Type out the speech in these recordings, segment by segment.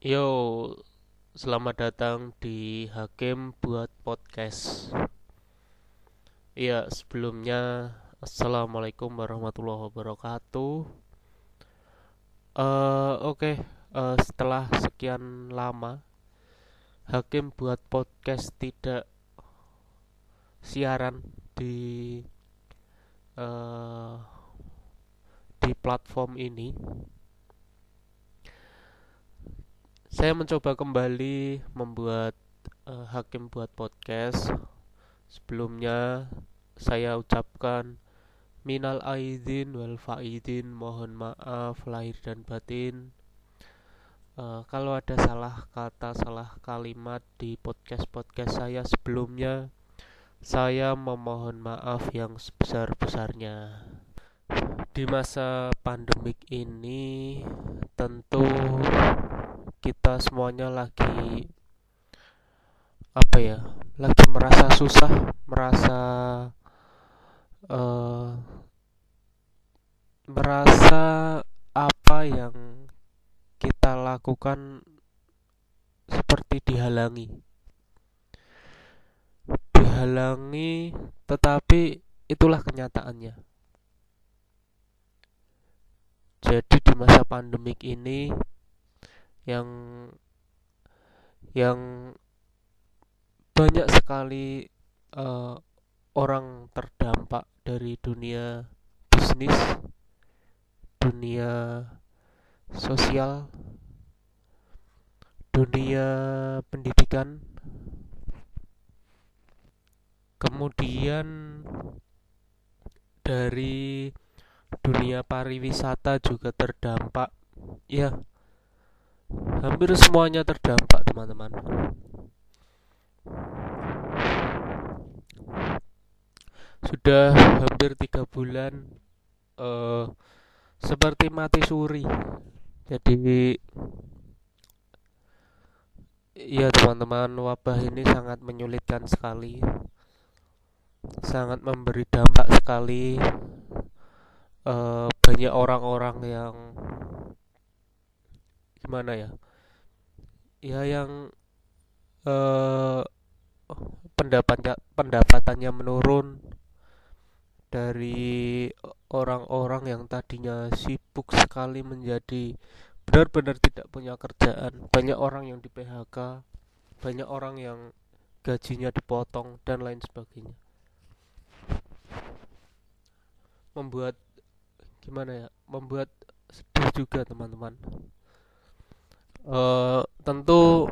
Yo, selamat datang di Hakim buat podcast. Iya, sebelumnya Assalamualaikum warahmatullahi wabarakatuh. Eh, oke, eh, setelah sekian lama Hakim buat podcast tidak siaran di eh, di platform ini. Saya mencoba kembali membuat eh, Hakim buat podcast. Sebelumnya saya ucapkan minal aidin wal faidin, mohon maaf lahir dan batin. Eh, kalau ada salah kata, salah kalimat di podcast-podcast saya sebelumnya, saya memohon maaf yang sebesar-besarnya. Di masa pandemik ini, tentu kita semuanya lagi apa ya lagi merasa susah merasa uh, merasa apa yang kita lakukan seperti dihalangi. Dihalangi tetapi itulah kenyataannya. Jadi di masa pandemik ini yang yang banyak sekali uh, orang terdampak dari dunia bisnis, dunia sosial, dunia pendidikan, kemudian dari dunia pariwisata juga terdampak. Ya, hampir semuanya terdampak teman-teman. Sudah hampir tiga bulan uh, seperti mati suri. Jadi ya teman-teman wabah ini sangat menyulitkan sekali. Sangat memberi dampak sekali uh, banyak orang-orang yang gimana ya ya yang uh, pendapat pendapatannya menurun dari orang-orang yang tadinya sibuk sekali menjadi benar-benar tidak punya kerjaan. Banyak orang yang di PHK banyak orang yang gajinya dipotong dan lain sebagainya. Membuat gimana ya membuat sedih juga teman-teman. Uh, tentu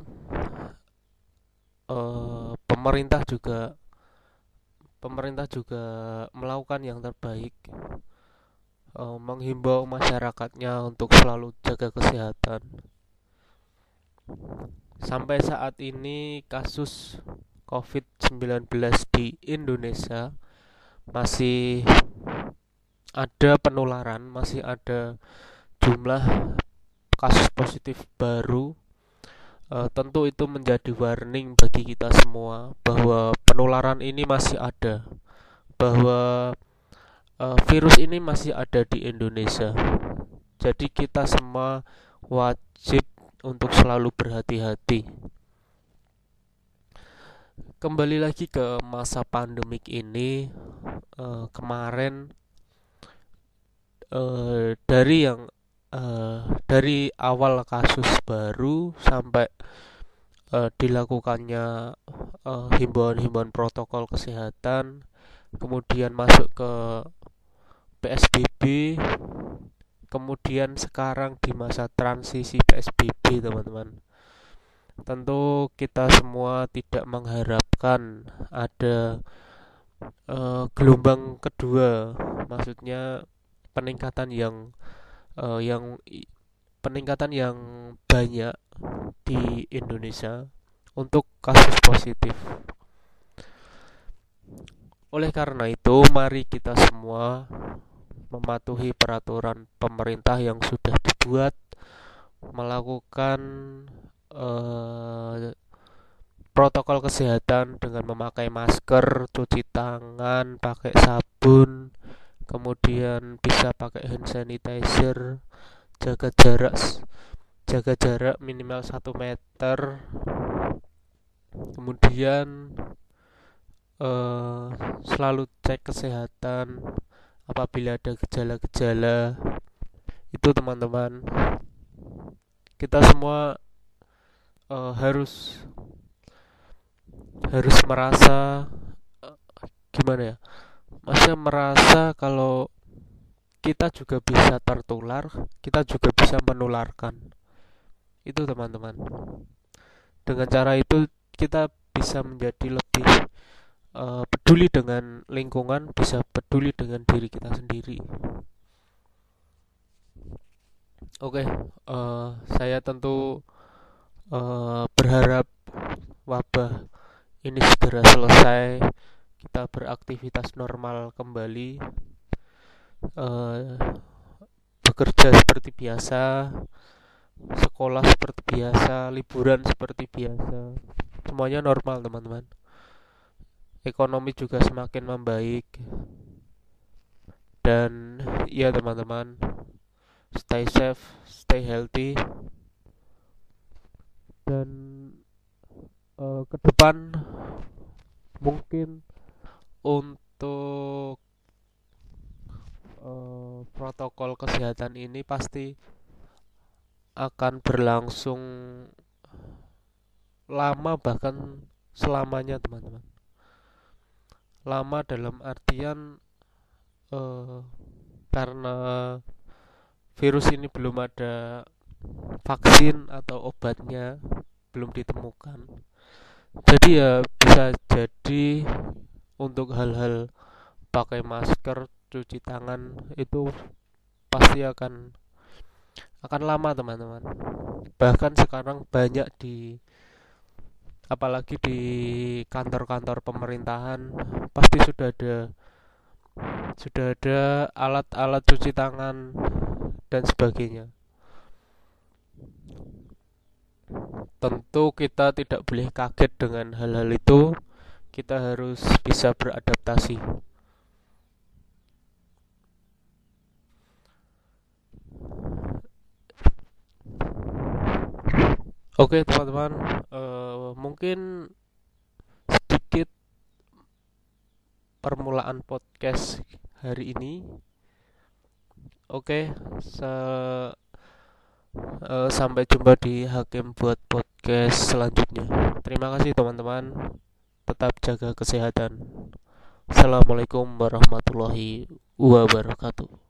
uh, pemerintah juga pemerintah juga melakukan yang terbaik. Uh, menghimbau masyarakatnya untuk selalu jaga kesehatan. Sampai saat ini kasus COVID-19 di Indonesia masih ada penularan, masih ada jumlah kasus positif baru uh, tentu itu menjadi warning bagi kita semua bahwa penularan ini masih ada bahwa uh, virus ini masih ada di Indonesia. Jadi kita semua wajib untuk selalu berhati-hati. Kembali lagi ke masa pandemik ini uh, kemarin dari yang uh, dari awal kasus baru sampai uh, dilakukannya uh, himbauan-himbauan protokol kesehatan, kemudian masuk ke PSBB, kemudian sekarang di masa transisi PSBB, teman-teman. Tentu kita semua tidak mengharapkan ada uh, gelombang kedua, maksudnya peningkatan yang uh, yang peningkatan yang banyak di Indonesia untuk kasus positif. Oleh karena itu, mari kita semua mematuhi peraturan pemerintah yang sudah dibuat, melakukan uh, protokol kesehatan dengan memakai masker, cuci tangan, pakai sabun, kemudian bisa pakai hand sanitizer jaga jarak jaga jarak minimal 1 meter. Kemudian uh, selalu cek kesehatan apabila ada gejala-gejala. Itu teman-teman. Kita semua uh, harus harus merasa uh, gimana ya masa merasa kalau kita juga bisa tertular kita juga bisa menularkan. Itu teman-teman. Dengan cara itu kita bisa menjadi lebih uh, peduli dengan lingkungan bisa peduli dengan diri kita sendiri. Oke okay, uh, saya tentu uh, berharap wabah ini segera selesai kita beraktivitas normal kembali uh, bekerja seperti biasa sekolah seperti biasa liburan seperti biasa semuanya normal teman-teman. Ekonomi juga semakin membaik. Dan ya teman-teman stay safe stay healthy. Dan uh, ke depan mungkin untuk uh, protokol kesehatan ini pasti akan berlangsung lama bahkan selamanya teman-teman. Lama dalam artian uh, karena virus ini belum ada vaksin atau obatnya belum ditemukan. Jadi ya bisa jadi untuk hal-hal pakai masker cuci tangan itu pasti akan akan lama teman-teman. Bahkan sekarang banyak di apalagi di kantor-kantor pemerintahan pasti sudah ada sudah ada alat-alat cuci tangan dan sebagainya. Tentu kita tidak boleh kaget dengan hal-hal itu kita harus bisa beradaptasi Oke teman-teman, uh, mungkin sedikit permulaan podcast hari ini. Oke, se uh, sampai jumpa di Hakim buat podcast selanjutnya. Terima kasih teman-teman. Tetap jaga kesehatan. Assalamualaikum warahmatullahi wabarakatuh.